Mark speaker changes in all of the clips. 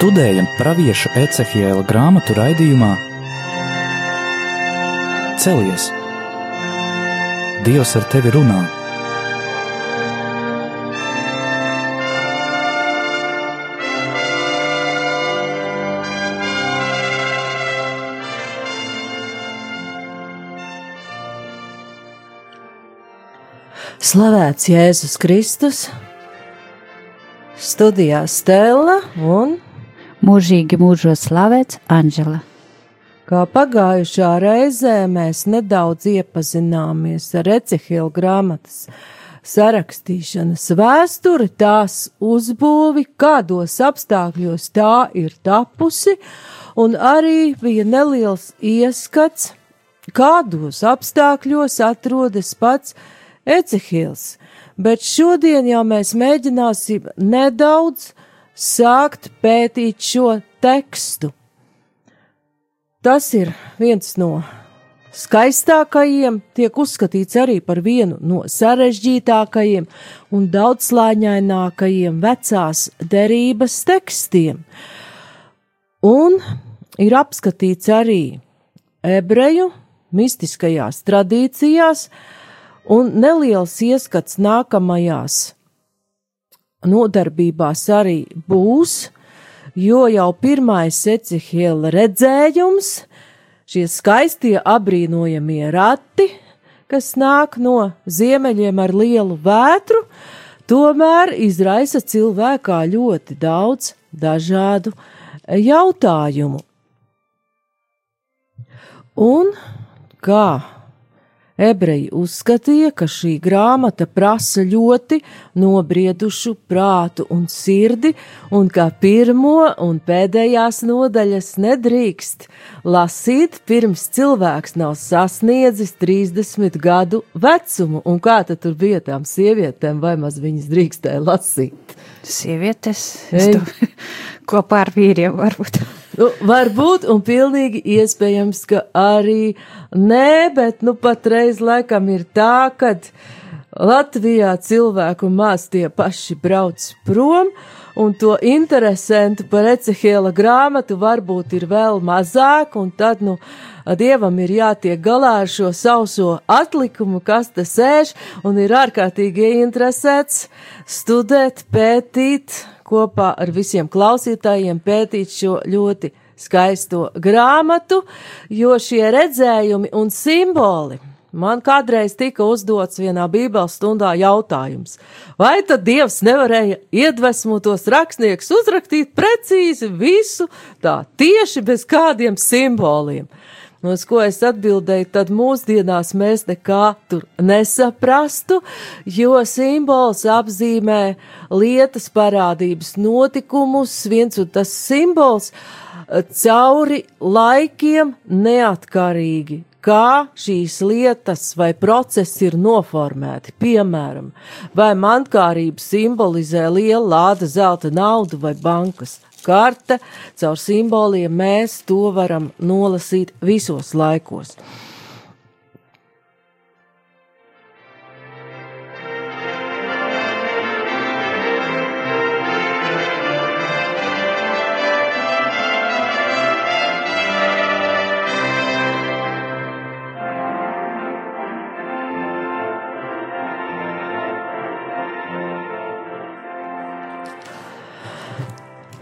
Speaker 1: Studējam pravieša Ecehiela grāmatu raidījumā Celies! Dievs ar tevi runā!
Speaker 2: Slavēts Jēzus Kristus, studijā Stela un
Speaker 3: mūžīgi mūžos slavēts Anģela.
Speaker 2: Kā pagājušā reizē mēs nedaudz iepazināmies ar Ecehila grāmatas sarakstīšanas vēsturi, tās uzbūvi, kādos apstākļos tā ir tapusi, un arī bija neliels ieskats, kādos apstākļos atrodas pats Ecehils. Bet šodien jau mēs mēģināsim nedaudz sākt pētīt šo tekstu. Tas ir viens no skaistākajiem, tiek uzskatīts arī par vienu no sarežģītākajiem un daudzslāņainākajiem vecās derības tekstiem. Un ir apskatīts arī ebreju mistiskajās tradīcijās, un neliels ieskats nākamajās nodarbībās arī būs, jo jau pirmais Ecihela redzējums, šie skaistie abrīnojamie rati, kas nāk no ziemeļiem ar lielu vētru, tomēr izraisa cilvēkā ļoti daudz dažādu jautājumu. Un kā Ebreji uzskatīja, ka šī grāmata prasa ļoti nobriedušu prātu un sirdi, un ka pirmo un pēdējās nodaļas nedrīkst lasīt, pirms cilvēks nav sasniedzis 30 gadu vecumu. Un kā tad tur bija tām sievietēm, vai maz viņas drīkstēja lasīt?
Speaker 3: Sievietes kopā ar vīriem varbūt.
Speaker 2: Nu, varbūt, un pilnīgi iespējams, ka arī nē, bet nu patreiz laikam ir tā, ka Latvijā cilvēku maz tie paši brauc prom, un to interesantu par Ecehēla grāmatu varbūt ir vēl mazāk, un tad, nu, Dievam ir jātiek galā ar šo sauso atlikumu, kas te sēž, un ir ārkārtīgi ieinteresēts studēt, pētīt, kopā ar visiem klausītājiem pētīt šo ļoti skaisto grāmatu, jo šie redzējumi un simboli man kādreiz tika uzdots vienā Bībeles stundā jautājums, vai tad Dievs nevarēja iedvesmot tos rakstniekus uzrakstīt precīzi visu tā tieši bez kādiem simboliem. No ko es atbildēju, tad mūsdienās mēs nekā tur nesaprastu, jo simbols apzīmē lietas, parādības, notikumus, viens un tas simbols eh, cauri laikiem neatkarīgi kā šīs lietas vai procesi ir noformēti. Piemēram, vai mankārība simbolizē lielu lāda zelta naudu vai bankas karte, caur simboliem mēs to varam nolasīt visos laikos.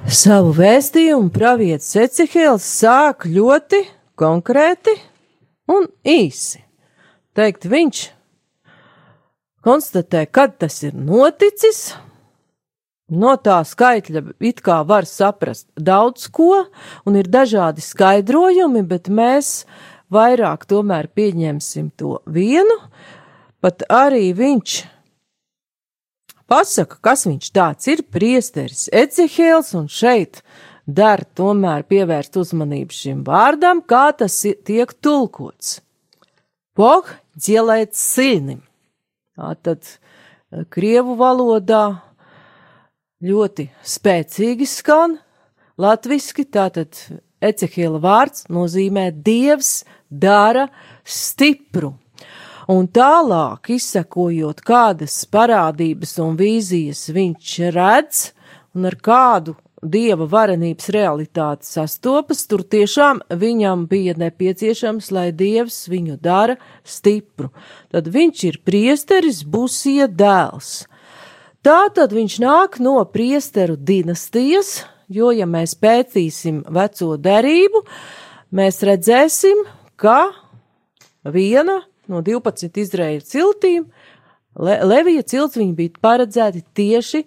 Speaker 2: Savu vēstījumu pravietis Ecihēls sāk ļoti konkrēti un īsi. Teikt, viņš konstatē, kad tas ir noticis. No tā skaitļa it kā var saprast daudz ko, un ir dažādi skaidrojumi, bet mēs vairāk tomēr pieņemsim to vienu. Pat arī viņš pasaka, kas viņš tāds ir, priesteris Ecehēls, un šeit dar tomēr pievērst uzmanību šim vārdam, kā tas tiek tulkots. Bog dzielēt silnim. Tātad eh, Krievu valodā ļoti spēcīgi skan, latviski tātad Ecehēla vārds nozīmē Dievs dara stipru. Un tālāk, izsekojot, kādas parādības un vīzijas viņš redz un ar kādu dieva varenības realitāte sastopas, tur tiešām viņam bija nepieciešams, lai dievs viņu dara stipru. Tad viņš ir priesteris, būsie dēls. Tā tad viņš nāk no priesteru dinastijas, jo, ja mēs pētīsim veco derību, mēs redzēsim, ka viena no 12 Izraēļa ciltīm, Le Levija cilts, viņi bija paredzēti tieši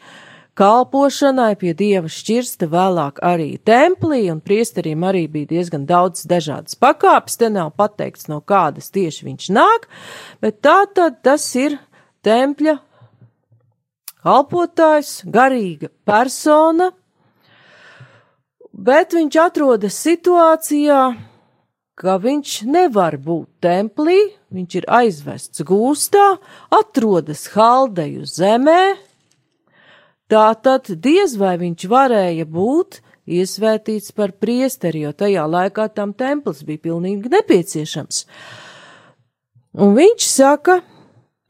Speaker 2: kalpošanai pie dieva šķirsta, vēlāk arī templī, un priesteriem arī bija diezgan daudz dažādas pakāpes, te nav pateikts, no kādas tieši viņš nāk, bet tā tad tas ir tempļa kalpotājs, garīga persona, bet viņš atrodas situācijā, ka viņš nevar būt templī, viņš ir aizvests gūstā, atrodas haldeju zemē, Tātad diez vai viņš varēja būt iesvētīts par priesteri, jo tajā laikā tam templis bija pilnīgi nepieciešams. Un viņš saka,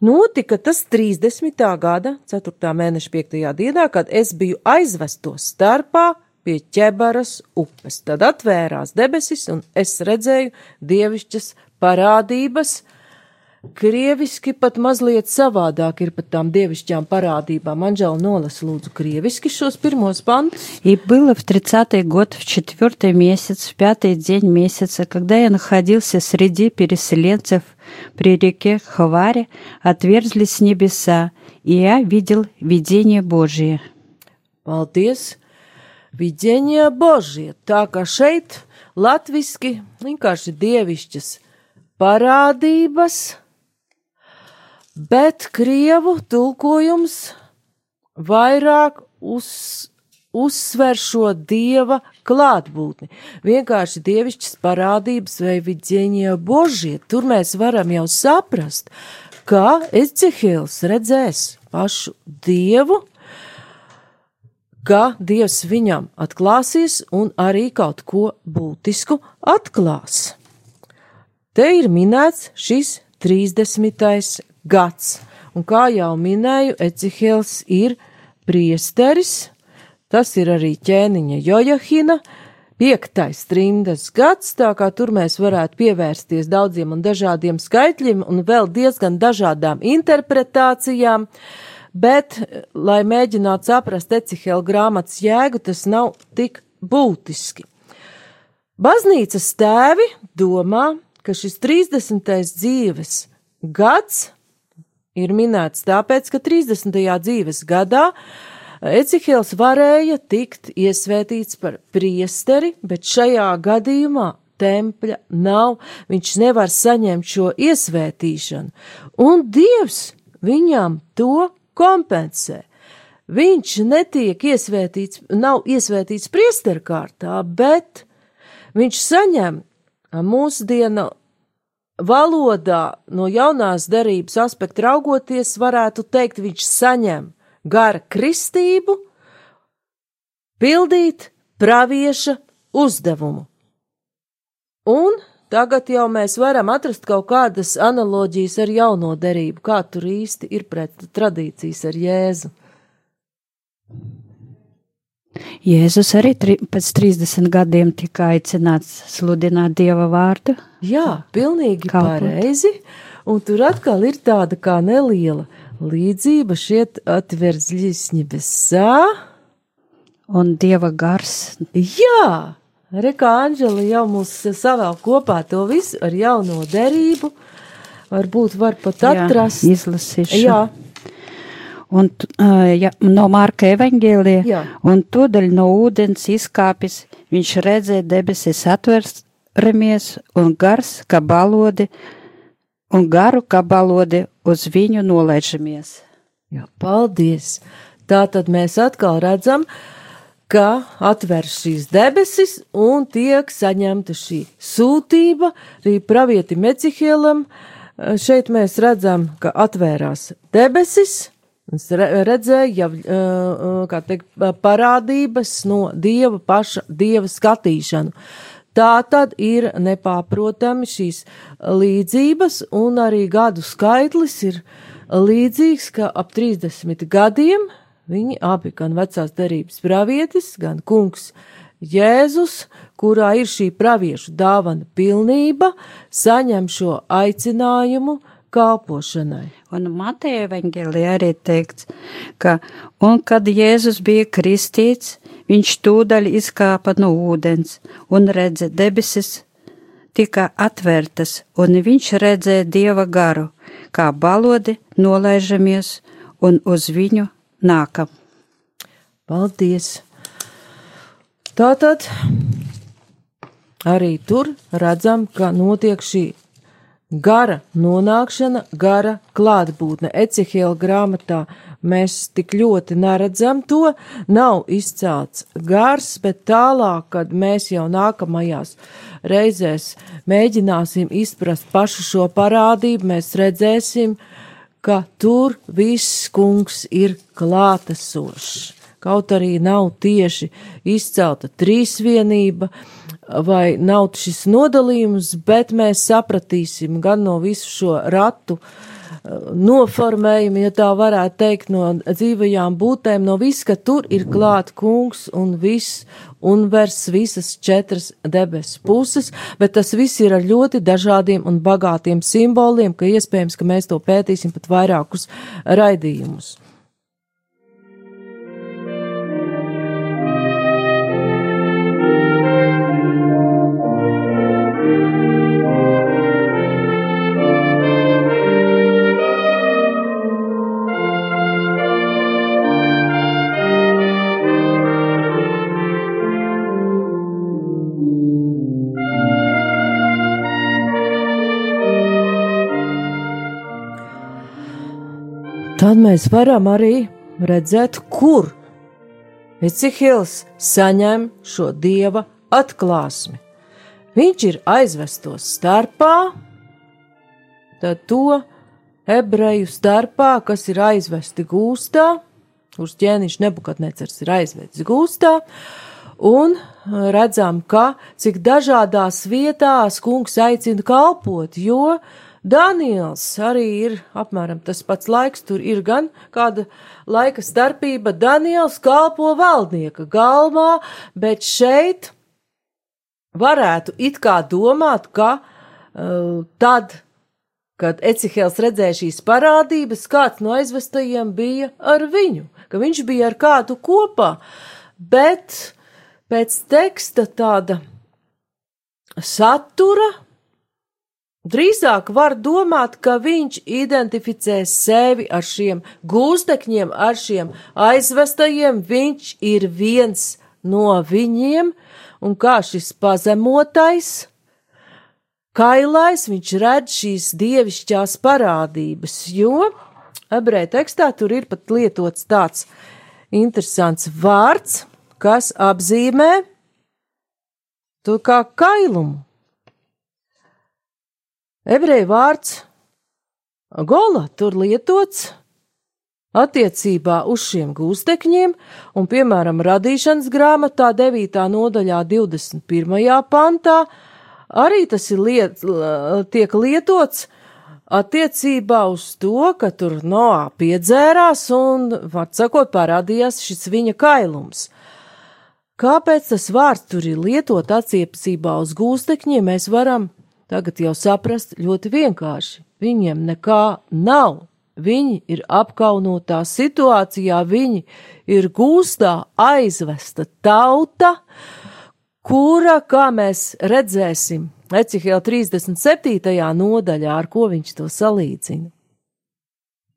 Speaker 2: notika tas 30. gada 4. mēneša 5. dienā, kad es biju aizvesto starpā pie ķebaras upes. Tad atvērās debesis, un es redzēju dievišķas parādības, Krieviski pat mazliet savādāk ir pat tām dievišķām парадībām. Анжела, нолас лūdzu кревиски šos pirmos пантус.
Speaker 3: И было в тридцатый год, в четвертый месяц, в пятый день месяца, когда я находился среди переселенцев при реке Хаваре, отверзлись небеса, и я видел видение Божие.
Speaker 2: Paldies! Videnie Božie, tā kā šeit latviski vienkārši dievišķas parādības, bet krievu tulkojums vairāk uz, uzsver šo dieva klātbūtni. Vienkārši dievišķas parādības vai vidzeņie božie, tur mēs varam jau saprast, kā Ezehēls redzēs pašu dievu, ka dievs viņam atklāsies un arī kaut ko būtisku atklās. Te ir minēts šis 30 gads. Un kā jau minēju, Ecihils ir priesteris, tas ir arī ķēniņa Jojahina, piektais trimdas gads, tā kā tur mēs varētu pievērsties daudziem un dažādiem skaitļiem un vēl diezgan dažādām interpretācijām, bet, lai mēģinātu saprast Ecihela grāmatas jēgu, tas nav tik būtiski. Baznīcas tēvi domā, ka šis 30. dzīves gads ir minēts tāpēc, ka 30. dzīves gadā Ecihils varēja tikt iesvētīts par priesteri, bet šajā gadījumā tempļa nav, viņš nevar saņemt šo iesvētīšanu, un Dievs viņam to kompensē. Viņš netiek iesvētīts, nav iesvētīts priesterkārtā, bet viņš saņem mūsdienu valodā no jaunās derības aspekta raugoties, varētu teikt, viņš saņem gara kristību, pildīt pravieša uzdevumu. Un tagad jau mēs varam atrast kaut kādas analoģijas ar jauno derību, kā tur īsti ir pret tradīcijas ar Jēzu.
Speaker 3: Jēzus arī tri, pēc 30 gadiem tika aicināts sludināt Dieva vārdu.
Speaker 2: Jā, pilnīgi Kalpot. pareizi. Un tur atkal ir tāda kā neliela līdzība šiet atverzļisņi besā.
Speaker 3: Un Dieva gars.
Speaker 2: Jā, Reka Anģela jau mums savēl kopā to visu ar jauno derību. Varbūt var pat atrast.
Speaker 3: Jā, izlasīšu.
Speaker 2: Jā,
Speaker 3: un, uh, ja, no Marka evaņģēlija, un tūdaļ no ūdens izkāpis, viņš redzēja debesis atveramies un gars, kā balodi, un garu, kā balodi uz viņu nolaižamies.
Speaker 2: Jā, paldies! Tā tad mēs atkal redzam, ka atver šīs debesis un tiek saņemta šī sūtība arī pravietim Ecihielam. Šeit mēs redzam, ka atvērās debesis, Es redzēju jau teikt, parādības no dieva paša, dieva skatīšanu. Tā tad ir nepārprotami šīs līdzības, un arī gadu skaitlis ir līdzīgs, ka ap 30 gadiem viņi abi, gan vecās derības pravietis, gan kungs Jēzus, kurā ir šī praviešu dāvana pilnība, saņem šo aicinājumu kalpošanai.
Speaker 3: Un Mateja evaņģēlī arī teikts, ka, un kad Jēzus bija kristīts, viņš tūdaļ izkāpa no ūdens un redze debesis tika atvērtas, un viņš redzēja dieva garu, kā balodi nolaižamies un uz viņu nākam.
Speaker 2: Paldies! Tātad arī tur redzam, ka notiek šī gara nonākšana, gara klātbūtne. Ecehēla grāmatā mēs tik ļoti neredzam to, nav izcelts gars, bet tālāk, kad mēs jau nākamajās reizēs mēģināsim izprast pašu šo parādību, mēs redzēsim, ka tur viss kungs ir klātesošs. Kaut arī nav tieši izcelta trīsvienība vai nav šis nodalījums, bet mēs sapratīsim gan no visu šo ratu eh, noformējumu, ja tā varētu teikt, no dzīvajām būtēm, no viss, ka tur ir klāt kungs un viss unvers, visas četras debesu puses, bet tas viss ir ar ļoti dažādiem un bagātiem simboliem, ka iespējams, ka mēs to pētīsim pat vairākus raidījumus. Mēs varam arī redzēt, kur Ecihils saņem šo dieva atklāsmi. Viņš ir aizvestos starpā, tad to ebreju starpā, kas ir aizvesti gūstā, kurš ķēniņš nebukatnecers ir aizvedis gūstā, un redzam, ka cik dažādās vietās kungs aicina kalpot, jo Daniels arī ir apmēram tas pats laiks, tur ir gan kāda laika starpība. Daniels kalpo valdnieka galvā, bet šeit varētu it kā domāt, ka uh, tad, kad Ecihēls redzēja šīs parādības, kāds no aizvestajiem bija ar viņu, ka viņš bija ar kādu kopā, bet pēc teksta tāda satura Drīzāk var domāt, ka viņš identificē sevi ar šiem gūstekņiem, ar šiem aizvestajiem, viņš ir viens no viņiem, un kā šis pazemotais, kailais, viņš redz šīs dievišķās parādības, jo ebreju tekstā tur ir pat lietots tāds interesants vārds, kas apzīmē to kā kailumu. Ebreju vārds gola tur lietots attiecībā uz šiem gūstekņiem, un, piemēram, radīšanas grāmatā 9. nodaļā 21. pantā arī tas ir liet, tiek lietots attiecībā uz to, ka tur Noā piedzērās un, var sakot, parādījās šis viņa kailums. Kāpēc tas vārds tur ir lietot attiecībā uz gūstekņiem, mēs varam tagad jau saprast ļoti vienkārši. Viņiem nekā nav. Viņi ir apkaunotā situācijā, viņi ir gūstā aizvesta tauta, kura, kā mēs redzēsim, Ecihēla 37. nodaļā, ar ko viņš to salīdzina.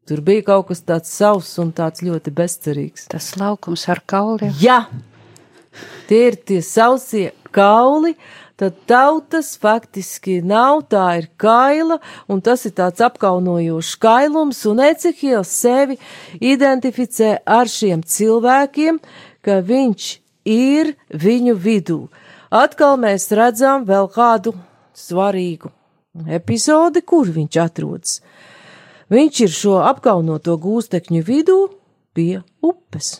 Speaker 2: Tur bija kaut kas tāds savs un tāds ļoti bezcerīgs.
Speaker 3: Tas laukums ar kauliem.
Speaker 2: Jā, tie ir tie sausie kauli, tad tautas faktiski nav, tā ir kaila, un tas ir tāds apkaunojošs kailums, un Ecehils sevi identificē ar šiem cilvēkiem, ka viņš ir viņu vidū. Atkal mēs redzam vēl kādu svarīgu epizodi, kur viņš atrodas. Viņš ir šo apkaunoto gūstekņu vidū pie upes,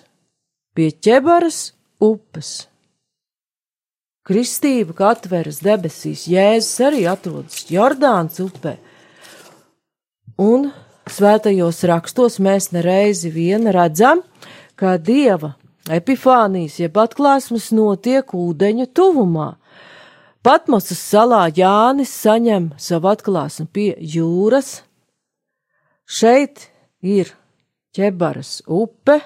Speaker 2: pie ķebaras upes. Kristība, kā atveras debesīs, Jēzus arī atrodas Jordāns upē. Un svētajos rakstos mēs nereizi vien redzam, kā dieva epifānijas, jeb atklāsmes notiek ūdeņu tuvumā. Patmosas salā Jānis saņem savu atklāsmi pie jūras. Šeit ir ķebaras upe.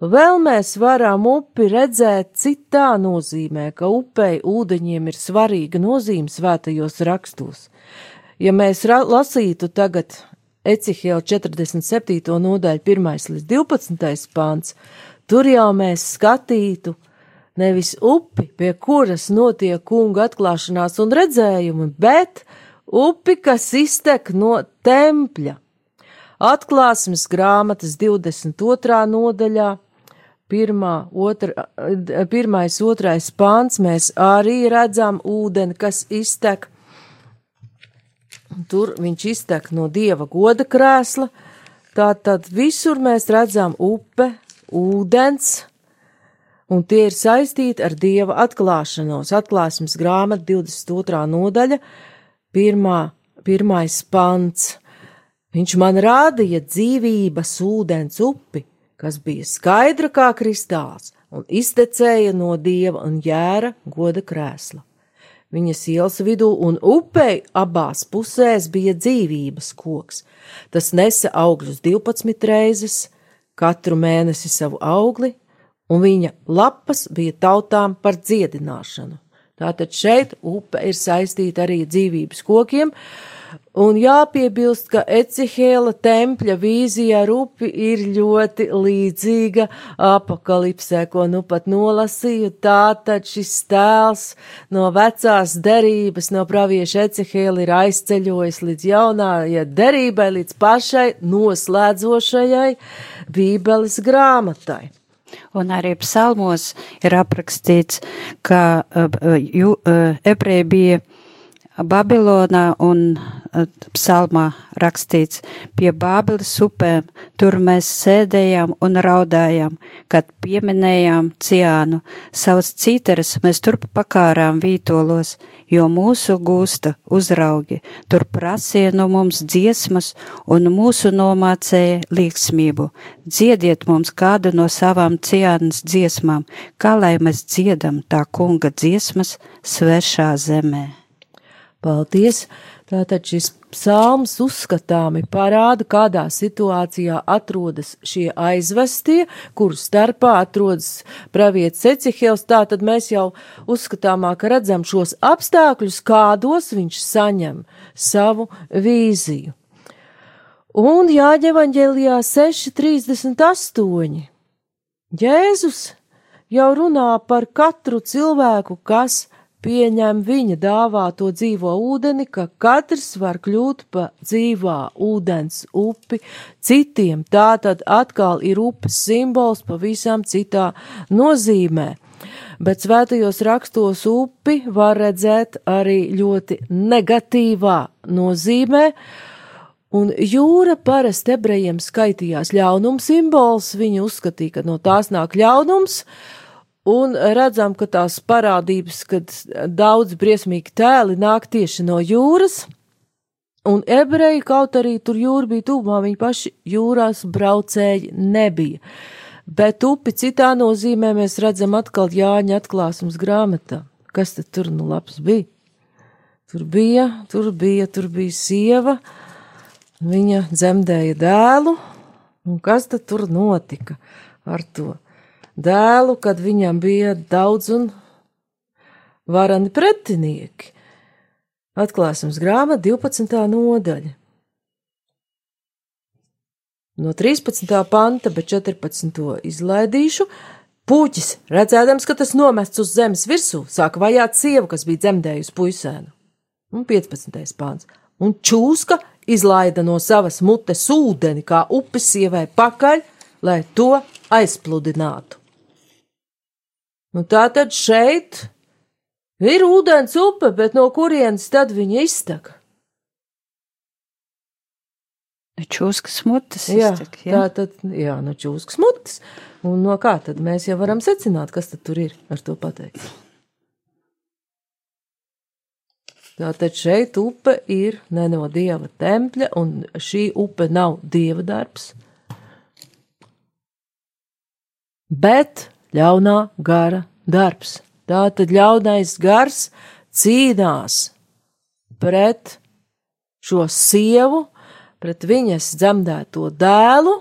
Speaker 2: Vēl mēs varam upi redzēt citā nozīmē, ka upei ūdeņiem ir svarīga nozīme svētajos rakstos. Ja mēs lasītu tagad Ecihela 47. nodaļu 1 līdz 12. pāns, tur jau mēs skatītu nevis upi, pie kuras notiek kunga atklāšanās un redzējumi, bet upi, kas iztek no tempļa. Atklāsmes grāmatas 22. nodaļā, pirmā, otra, pirmais, otrais pāns, mēs arī redzam ūdeni, kas iztek Tur viņš iztek no dieva goda krēsla. Tātad visur mēs redzam upe, ūdens, un tie ir saistīti ar dieva atklāšanos. Atklāsmes grāmata 22. nodaļa, pirmā, pirmais pants. Viņš man rādīja dzīvības ūdens upi, kas bija skaidra kā kristāls un iztecēja no dieva un jēra goda krēsla. Viņas ielas vidū un upei abās pusēs bija dzīvības koks. Tas nesa augļus 12 reizes, katru mēnesi savu augli, un viņa lapas bija tautām par dziedināšanu. Tātad šeit upe ir saistīta arī dzīvības kokiem, Un jāpiebilst, ka Ecihēla tempļa vīzija ar upi ir ļoti līdzīga apakalipsē, ko nu pat nolasīju. Tātad šis tēls no vecās derības, no pravieša Ecihēla ir aizceļojis līdz jaunājai derībai, līdz pašai noslēdzošajai Bībeles grāmatai.
Speaker 3: Un arī psalmos ir aprakstīts, ka uh, uh, uh, ebreji bija Babilonā un eh, psalmā rakstīts, pie Bābeles upēm tur mēs sēdējām un raudājām, kad pieminējām ciānu, savas cīteres mēs turp pakārām vītolos, jo mūsu gūsta uzraugi, tur prasīja no mums dziesmas un mūsu nomācēja līksmību. Dziediet mums kādu no savām ciānas dziesmām, kā lai mēs dziedam tā kunga dziesmas svešā zemē.
Speaker 2: Paldies! Tātad šis psalms uzskatāmi parāda, kādā situācijā atrodas šie aizvestie, kuru starpā atrodas pravietis Ecihils. Tātad mēs jau uzskatāmāk redzam šos apstākļus, kādos viņš saņem savu vīziju. Un Jāņevaņģēlijā 6.38. Jēzus jau runā par katru cilvēku, kas pieņem viņa dāvāto dzīvo ūdeni, ka katrs var kļūt pa dzīvā ūdens upi citiem. Tā tad atkal ir upes simbols pavisam citā nozīmē. Bet svētajos rakstos upi var redzēt arī ļoti negatīvā nozīmē, un jūra parasti ebrejiem skaitījās ļaunums simbols, viņi uzskatīja, ka no tās nāk ļaunums, uh, Un redzam, ka tās parādības, kad daudz briesmīgi tēli nāk tieši no jūras, un ebreji, kaut arī tur jūra bija tuvumā, viņi paši jūrās braucēji nebija. Bet upi citā nozīmē mēs redzam atkal Jāņa atklāsums grāmatā. Kas tad tur nu labs bija? Tur bija, tur bija, tur bija sieva, viņa dzemdēja dēlu, un kas tad tur notika ar to? Dēlu, kad viņam bija daudz un varani pretinieki. Atklāsmes grāmata 12. nodaļa. No 13. panta, bet 14. izlaidīšu, Pūķis, redzēdams, ka tas nomests uz zemes virsū, sāka vajāt sievu, kas bija dzemdējusi puisēnu. Un 15. pāns. Un čūska izlaida no savas mutes ūdeni, kā upes sievai pakaļ, lai to aizpludinātu. Nu, tā tad šeit ir ūdens upe, bet no kurienes tad viņa iztek?
Speaker 3: Čūskas mutes.
Speaker 2: Jā, iztek, jā? tā tad, jā, no čūskas mutes. Un no kā tad mēs jau varam secināt, kas tad tur ir ar to pateikt? Tātad šeit upe ir ne no dieva tempļa, un šī upe nav dieva darbs. bet ļaunā gara darbs. Tātad ļaunais gars cīnās pret šo sievu, pret viņas dzemdēto dēlu,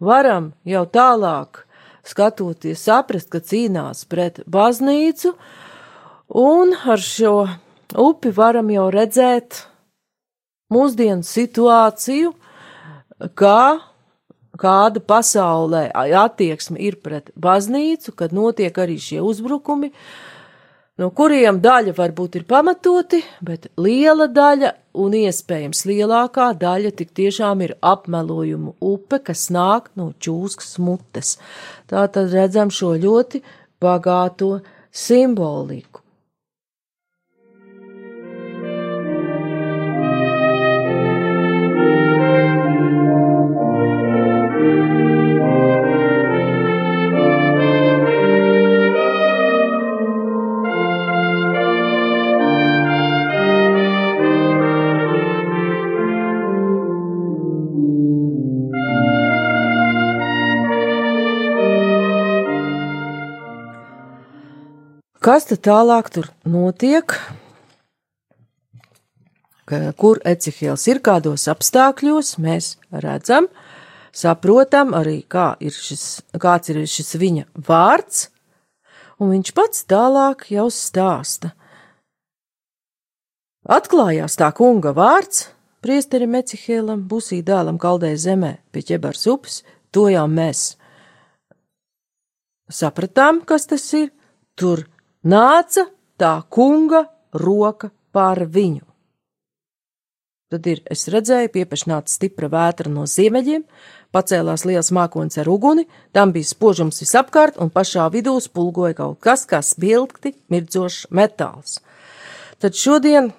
Speaker 2: varam jau tālāk skatoties, saprast, ka cīnās pret baznīcu, un ar šo upi varam jau redzēt mūsdienu situāciju, kā kāda pasaulē attieksme ir pret baznīcu, kad notiek arī šie uzbrukumi, no kuriem daļa varbūt ir pamatoti, bet liela daļa un iespējams lielākā daļa tik tiešām ir apmelojumu upe, kas nāk no čūskas mutes. Tā tad redzam šo ļoti bagāto simboliku. Kas tad tālāk tur notiek? Kur Ecihēls ir kādos apstākļos, mēs redzam, saprotam arī, kā ir šis, kāds ir šis viņa vārds, un viņš pats tālāk jau stāsta. Atklājās tā kunga vārds, priesterim Ecihēlam, busī dēlam kaldē zemē pie ķebars upes, to jau mēs sapratām, kas tas ir, tur nāca tā kunga roka pār viņu. Tad ir, es redzēju, piepešnāca stipra vētra no ziemeļiem, pacēlās liels mākonis ar uguni, tam bija spožums visapkārt, un pašā vidū spulgoja kaut kas, kā spilgti mirdzošs metāls. Tad šodien,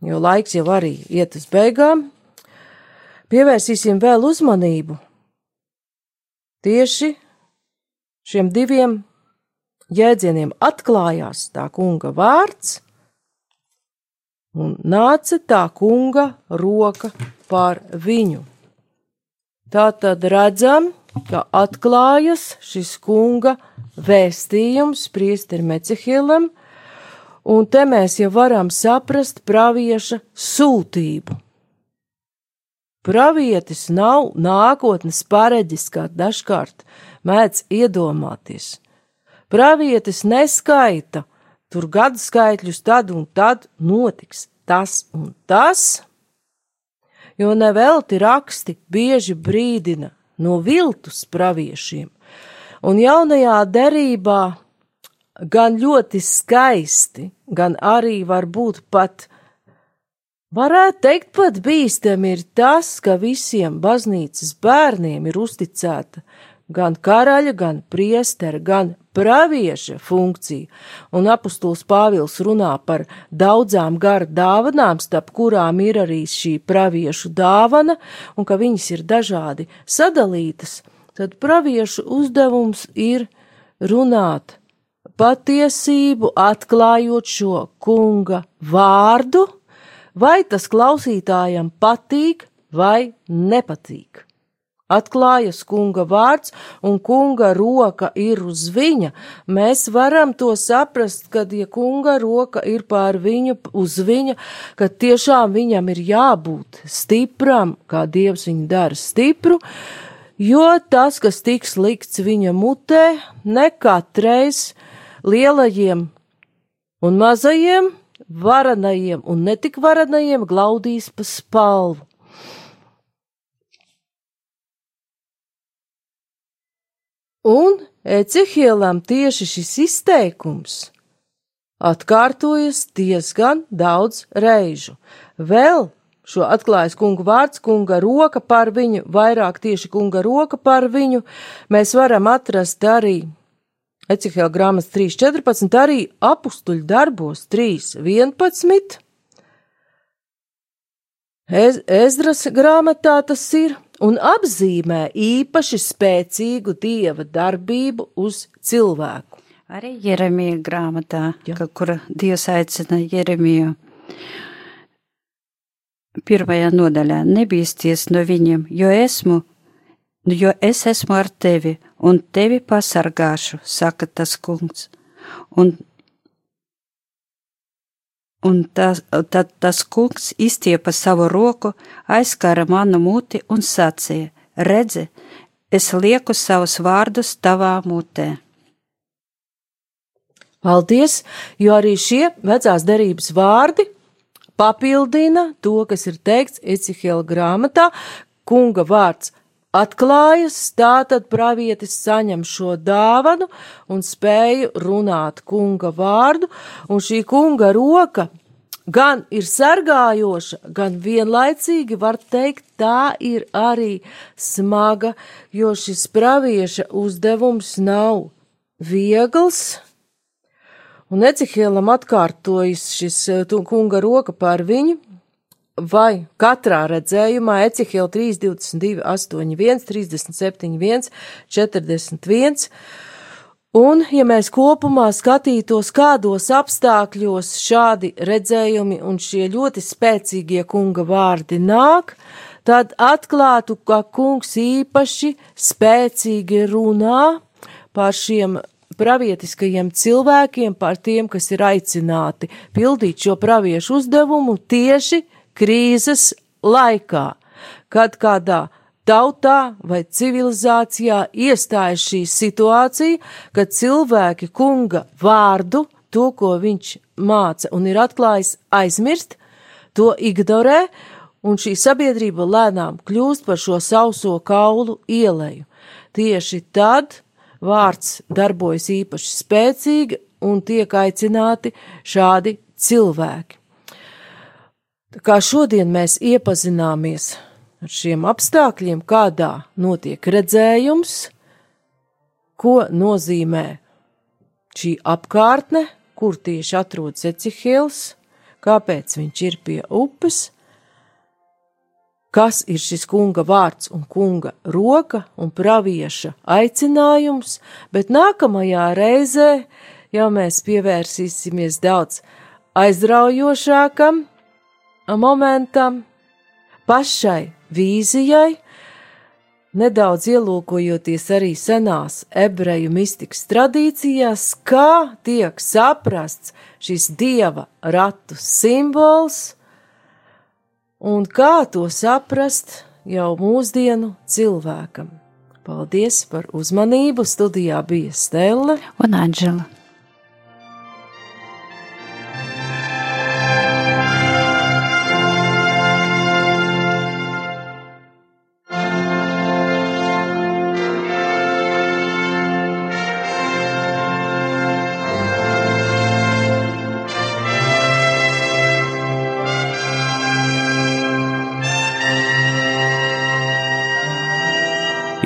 Speaker 2: jo laiks jau arī iet uz beigām, pievērsīsim vēl uzmanību tieši šiem diviem jēdzieniem atklājās tā kunga vārds, un nāca tā kunga roka pār viņu. Tā tad redzam, ka atklājas šis kunga vēstījums priesteri Mecehilam, un te mēs jau varam saprast pravieša sūtību. Pravietis nav nākotnes pareģis, kā dažkārt mēdz iedomāties. Pravietis neskaita. Tur gadu skaitļus, tad un tad notiks tas un tas, jo nevelti raksti bieži brīdina no viltus praviešiem, un jaunajā derībā gan ļoti skaisti, gan arī varbūt pat Varētu teikt, pat bīstami ir tas, ka visiem baznīcas bērniem ir uzticēta gan karaļa, gan priestera, gan pravieša funkcija, un apustuls Pāvils runā par daudzām gara dāvanām, starp kurām ir arī šī praviešu dāvana, un ka viņas ir dažādi sadalītas, tad praviešu uzdevums ir runāt patiesību, atklājot šo kunga vārdu, vai tas klausītājam patīk vai nepatīk atklājas kunga vārds un kunga roka ir uz viņa, mēs varam to saprast, kad, ja kunga roka ir pār viņu, uz viņa, ka tiešām viņam ir jābūt stipram, kā Dievs viņu dara stipru, jo tas, kas tiks likts viņa mutē, nekatreiz lielajiem un mazajiem, varanajiem un netik varanajiem glaudīs pa spalvu. Un Ecehielam tieši šis izteikums atkārtojas diezgan daudz reižu. Vēl šo atklājas kunga vārds, kunga roka par viņu, vairāk tieši kunga roka par viņu, mēs varam atrast arī Ecehela grāmatas 3.14, arī apustuļu darbos 3.11. Ez, Ezdras grāmatā tas ir, un apzīmē īpaši spēcīgu dieva darbību uz cilvēku.
Speaker 3: Arī Jeremija grāmatā, ka, kura Dievs aicina Jeremiju. Pirmajā nodaļā nebīsties no viņiem, jo esmu, jo es esmu ar tevi, un tevi pasargāšu, saka tas kungs. Un, un tas, tad tas kungs izstiepa savu roku, aizskara manu muti un sacīja: Redzi, es lieku savus vārdus tavā mutē.
Speaker 2: Paldies, jo arī šie vecās derības vārdi papildina to, kas ir teikts Ecihela grāmatā, kunga vārds atklājas, tātad pravietis saņem šo dāvanu un spēju runāt kunga vārdu, un šī kunga roka gan ir sargājoša, gan vienlaicīgi var teikt, tā ir arī smaga, jo šis pravieša uzdevums nav viegls, Un Ecihielam atkārtojas šis eh, kunga roka pār viņu, vai katrā redzējumā Ecihiela 3, 22, 8, 1, 37, 1, 41. Un, ja mēs kopumā skatītos, kādos apstākļos šādi redzējumi un šie ļoti spēcīgie kunga vārdi nāk, tad atklātu, ka kungs īpaši spēcīgi runā par šiem pravietiskajiem cilvēkiem, par tiem, kas ir aicināti pildīt šo praviešu uzdevumu tieši krīzes laikā, kad kādā tautā vai civilizācijā iestājas šī situācija, kad cilvēki kunga vārdu, to, ko viņš māca un ir atklājis, aizmirst, to ignorē, un šī sabiedrība lēnām kļūst par šo sauso kaulu ieleju. Tieši tad vārds darbojas īpaši spēcīgi un tiek aicināti šādi cilvēki. Tā kā šodien mēs iepazināmies ar šiem apstākļiem, kādā notiek redzējums, ko nozīmē šī apkārtne, kur tieši atrodas Ecihils, kāpēc viņš ir pie upes, kas ir šis kunga vārds un kunga roka un pravieša aicinājums, bet nākamajā reizē jau mēs pievērsīsimies daudz aizraujošākam momentam, pašai vīzijai, nedaudz ielūkojoties arī senās ebreju mistikas tradīcijās, kā tiek saprasts šis dieva ratu simbols, un kā to saprast jau mūsdienu cilvēkam. Paldies par uzmanību! Studijā bija Stela
Speaker 3: un Anģela.